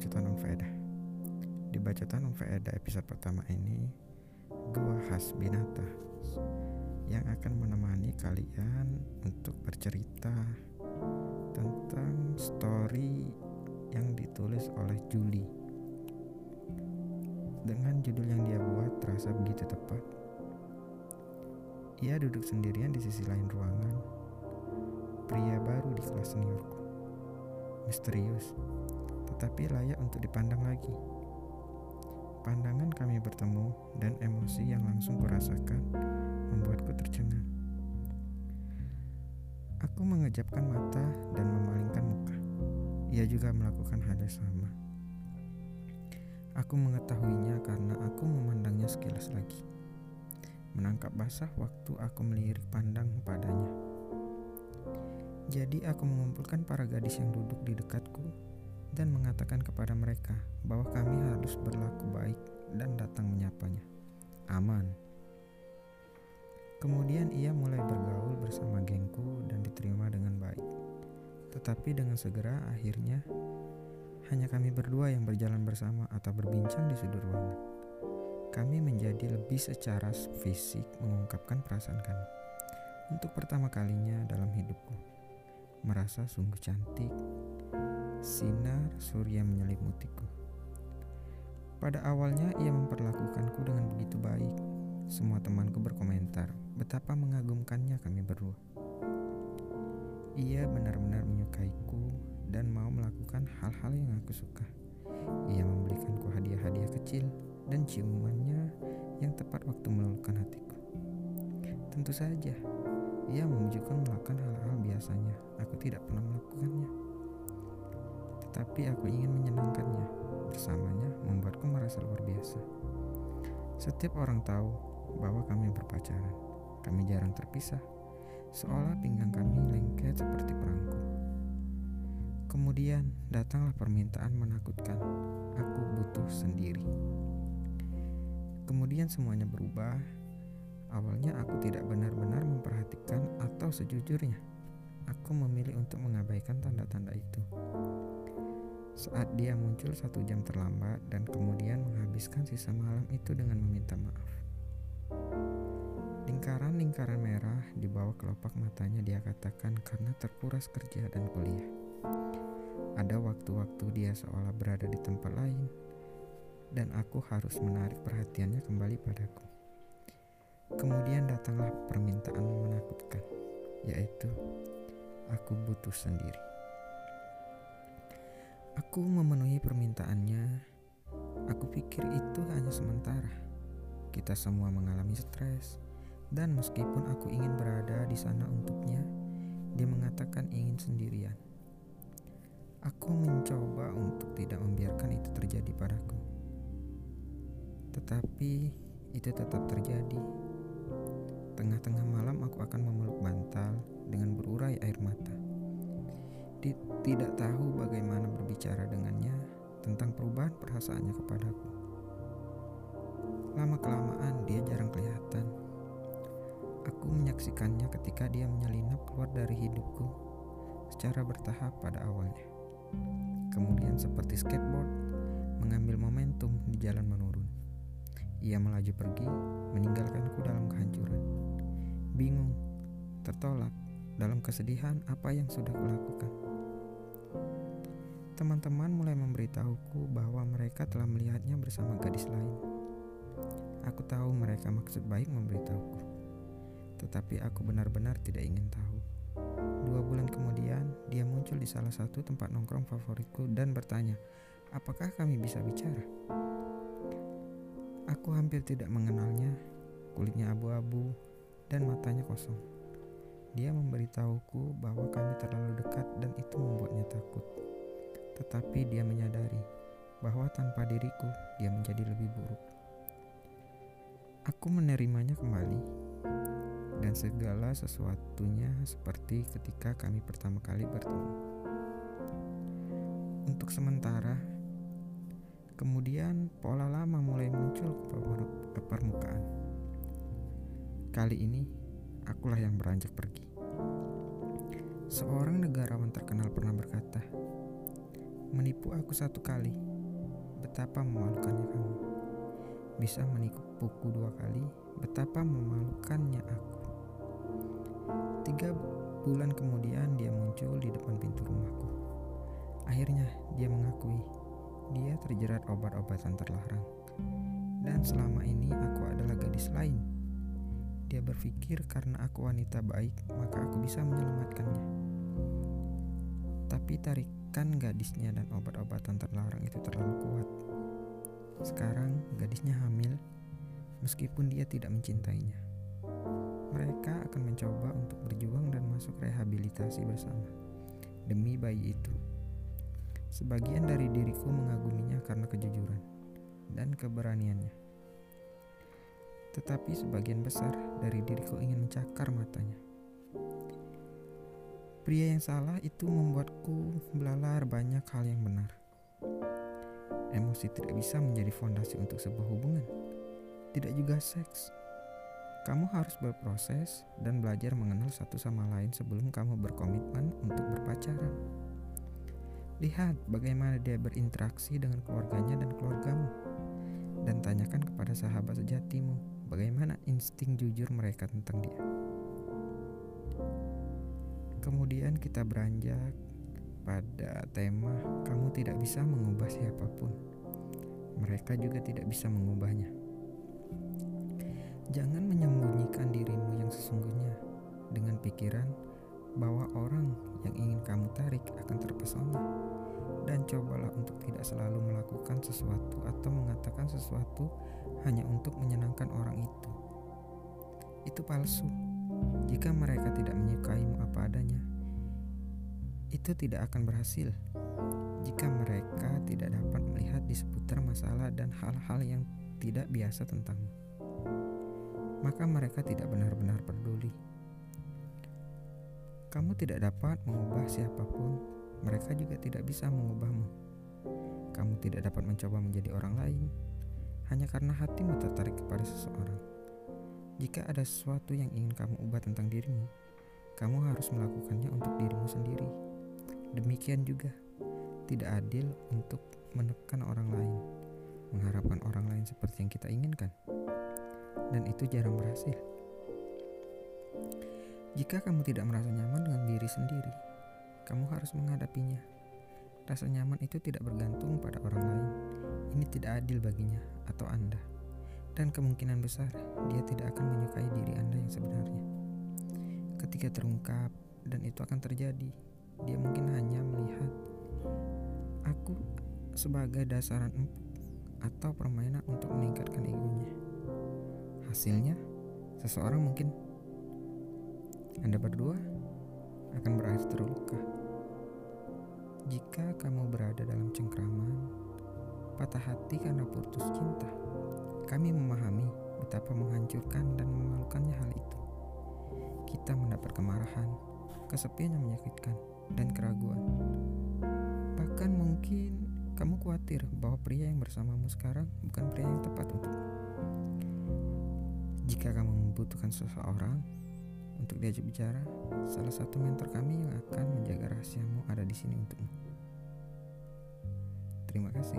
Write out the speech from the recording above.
Bacotan Unfaedah Di Bacotan Unfaedah episode pertama ini Gua Has Binata Yang akan menemani kalian untuk bercerita Tentang story yang ditulis oleh Julie Dengan judul yang dia buat terasa begitu tepat. Ia duduk sendirian di sisi lain ruangan. Pria baru di kelas seniorku. Misterius, tetapi layak untuk dipandang lagi. Pandangan kami bertemu dan emosi yang langsung kurasakan membuatku tercengang. Aku mengejapkan mata dan memalingkan muka. Ia juga melakukan hal yang sama. Aku mengetahuinya karena aku memandangnya sekilas lagi. Menangkap basah waktu aku melirik pandang padanya. Jadi aku mengumpulkan para gadis yang duduk di dekatku dan mengatakan kepada mereka bahwa kami harus berlaku baik dan datang menyapanya. Aman. Kemudian ia mulai bergaul bersama gengku dan diterima dengan baik. Tetapi dengan segera akhirnya hanya kami berdua yang berjalan bersama atau berbincang di sudut ruangan. Kami menjadi lebih secara fisik mengungkapkan perasaan kami. Untuk pertama kalinya dalam hidupku merasa sungguh cantik. Sinar surya menyelimutiku. Pada awalnya ia memperlakukanku dengan begitu baik. Semua temanku berkomentar betapa mengagumkannya kami berdua. Ia benar-benar menyukaiku dan mau melakukan hal-hal yang aku suka. Ia membelikanku hadiah-hadiah kecil dan ciumannya yang tepat waktu meluluhkan hatiku. Tentu saja, ia memujukkan melakukan hal-hal biasanya. Aku tidak pernah melakukannya. Tetapi aku ingin menyenangkannya. Bersamanya membuatku merasa luar biasa. Setiap orang tahu bahwa kami berpacaran. Kami jarang terpisah. Seolah pinggang kami lengket seperti perangku. Kemudian datanglah permintaan menakutkan. Aku butuh sendiri. Kemudian semuanya berubah Awalnya aku tidak benar-benar memperhatikan atau sejujurnya, aku memilih untuk mengabaikan tanda-tanda itu. Saat dia muncul satu jam terlambat dan kemudian menghabiskan sisa malam itu dengan meminta maaf. Lingkaran-lingkaran merah di bawah kelopak matanya dia katakan karena terkuras kerja dan kuliah. Ada waktu-waktu dia seolah berada di tempat lain, dan aku harus menarik perhatiannya kembali padaku. Kemudian datanglah permintaan menakutkan, yaitu aku butuh sendiri. Aku memenuhi permintaannya. Aku pikir itu hanya sementara. Kita semua mengalami stres, dan meskipun aku ingin berada di sana untuknya, dia mengatakan ingin sendirian. Aku mencoba untuk tidak membiarkan itu terjadi padaku, tetapi itu tetap terjadi Tengah-tengah malam aku akan memeluk bantal dengan berurai air mata. Tidak tahu bagaimana berbicara dengannya tentang perubahan perasaannya kepadaku. Lama-kelamaan dia jarang kelihatan. Aku menyaksikannya ketika dia menyelinap keluar dari hidupku secara bertahap pada awalnya. Kemudian seperti skateboard, mengambil momentum di jalan menurun. Ia melaju pergi, meninggalkanku dalam kehancuran bingung, tertolak dalam kesedihan apa yang sudah kulakukan. Teman-teman mulai memberitahuku bahwa mereka telah melihatnya bersama gadis lain. Aku tahu mereka maksud baik memberitahuku, tetapi aku benar-benar tidak ingin tahu. Dua bulan kemudian, dia muncul di salah satu tempat nongkrong favoritku dan bertanya, "Apakah kami bisa bicara?" Aku hampir tidak mengenalnya. Kulitnya abu-abu, dan matanya kosong. Dia memberitahuku bahwa kami terlalu dekat dan itu membuatnya takut. Tetapi dia menyadari bahwa tanpa diriku dia menjadi lebih buruk. Aku menerimanya kembali dan segala sesuatunya seperti ketika kami pertama kali bertemu. Untuk sementara, kemudian pola lama mulai muncul ke permukaan. Kali ini, akulah yang beranjak pergi. Seorang negarawan terkenal pernah berkata, Menipu aku satu kali, betapa memalukannya kamu. Bisa menipuku dua kali, betapa memalukannya aku. Tiga bulan kemudian dia muncul di depan pintu rumahku. Akhirnya dia mengakui dia terjerat obat-obatan terlarang. Dan selama ini aku adalah gadis lain. Dia berpikir karena aku wanita baik, maka aku bisa menyelamatkannya. Tapi tarikan gadisnya dan obat-obatan terlarang itu terlalu kuat. Sekarang gadisnya hamil, meskipun dia tidak mencintainya. Mereka akan mencoba untuk berjuang dan masuk rehabilitasi bersama demi bayi itu. Sebagian dari diriku mengaguminya karena kejujuran dan keberaniannya. Tetapi sebagian besar dari diriku ingin mencakar matanya. Pria yang salah itu membuatku belalar banyak hal yang benar. Emosi tidak bisa menjadi fondasi untuk sebuah hubungan. Tidak juga seks. Kamu harus berproses dan belajar mengenal satu sama lain sebelum kamu berkomitmen untuk berpacaran. Lihat bagaimana dia berinteraksi dengan keluarganya dan keluargamu. Dan tanyakan kepada sahabat sejatimu bagaimana insting jujur mereka tentang dia. Kemudian kita beranjak pada tema kamu tidak bisa mengubah siapa pun. Mereka juga tidak bisa mengubahnya. Jangan menyembunyikan dirimu yang sesungguhnya dengan pikiran bahwa orang yang ingin kamu tarik akan terpesona dan cobalah untuk tidak selalu melakukan sesuatu atau mengatakan sesuatu hanya untuk menyenangkan orang itu. Itu palsu. Jika mereka tidak menyukaimu apa adanya, itu tidak akan berhasil. Jika mereka tidak dapat melihat di seputar masalah dan hal-hal yang tidak biasa tentangmu, maka mereka tidak benar-benar peduli. Kamu tidak dapat mengubah siapa pun, mereka juga tidak bisa mengubahmu. Kamu tidak dapat mencoba menjadi orang lain hanya karena hatimu tertarik kepada seseorang. Jika ada sesuatu yang ingin kamu ubah tentang dirimu, kamu harus melakukannya untuk dirimu sendiri. Demikian juga, tidak adil untuk menekan orang lain, mengharapkan orang lain seperti yang kita inginkan, dan itu jarang berhasil. Jika kamu tidak merasa nyaman dengan diri sendiri, kamu harus menghadapinya. Rasa nyaman itu tidak bergantung pada orang lain. Ini tidak adil baginya atau Anda. Dan kemungkinan besar dia tidak akan menyukai diri Anda yang sebenarnya. Ketika terungkap dan itu akan terjadi, dia mungkin hanya melihat aku sebagai dasaran empuk atau permainan untuk meningkatkan egonya. Hasilnya, seseorang mungkin anda berdua akan berakhir terluka. Jika kamu berada dalam cengkraman, patah hati karena putus cinta, kami memahami betapa menghancurkan dan memalukannya hal itu. Kita mendapat kemarahan, kesepian yang menyakitkan, dan keraguan. Bahkan mungkin kamu khawatir bahwa pria yang bersamamu sekarang bukan pria yang tepat untukmu. Jika kamu membutuhkan seseorang, untuk diajak bicara, salah satu mentor kami yang akan menjaga rahasiamu ada di sini untukmu. Terima kasih.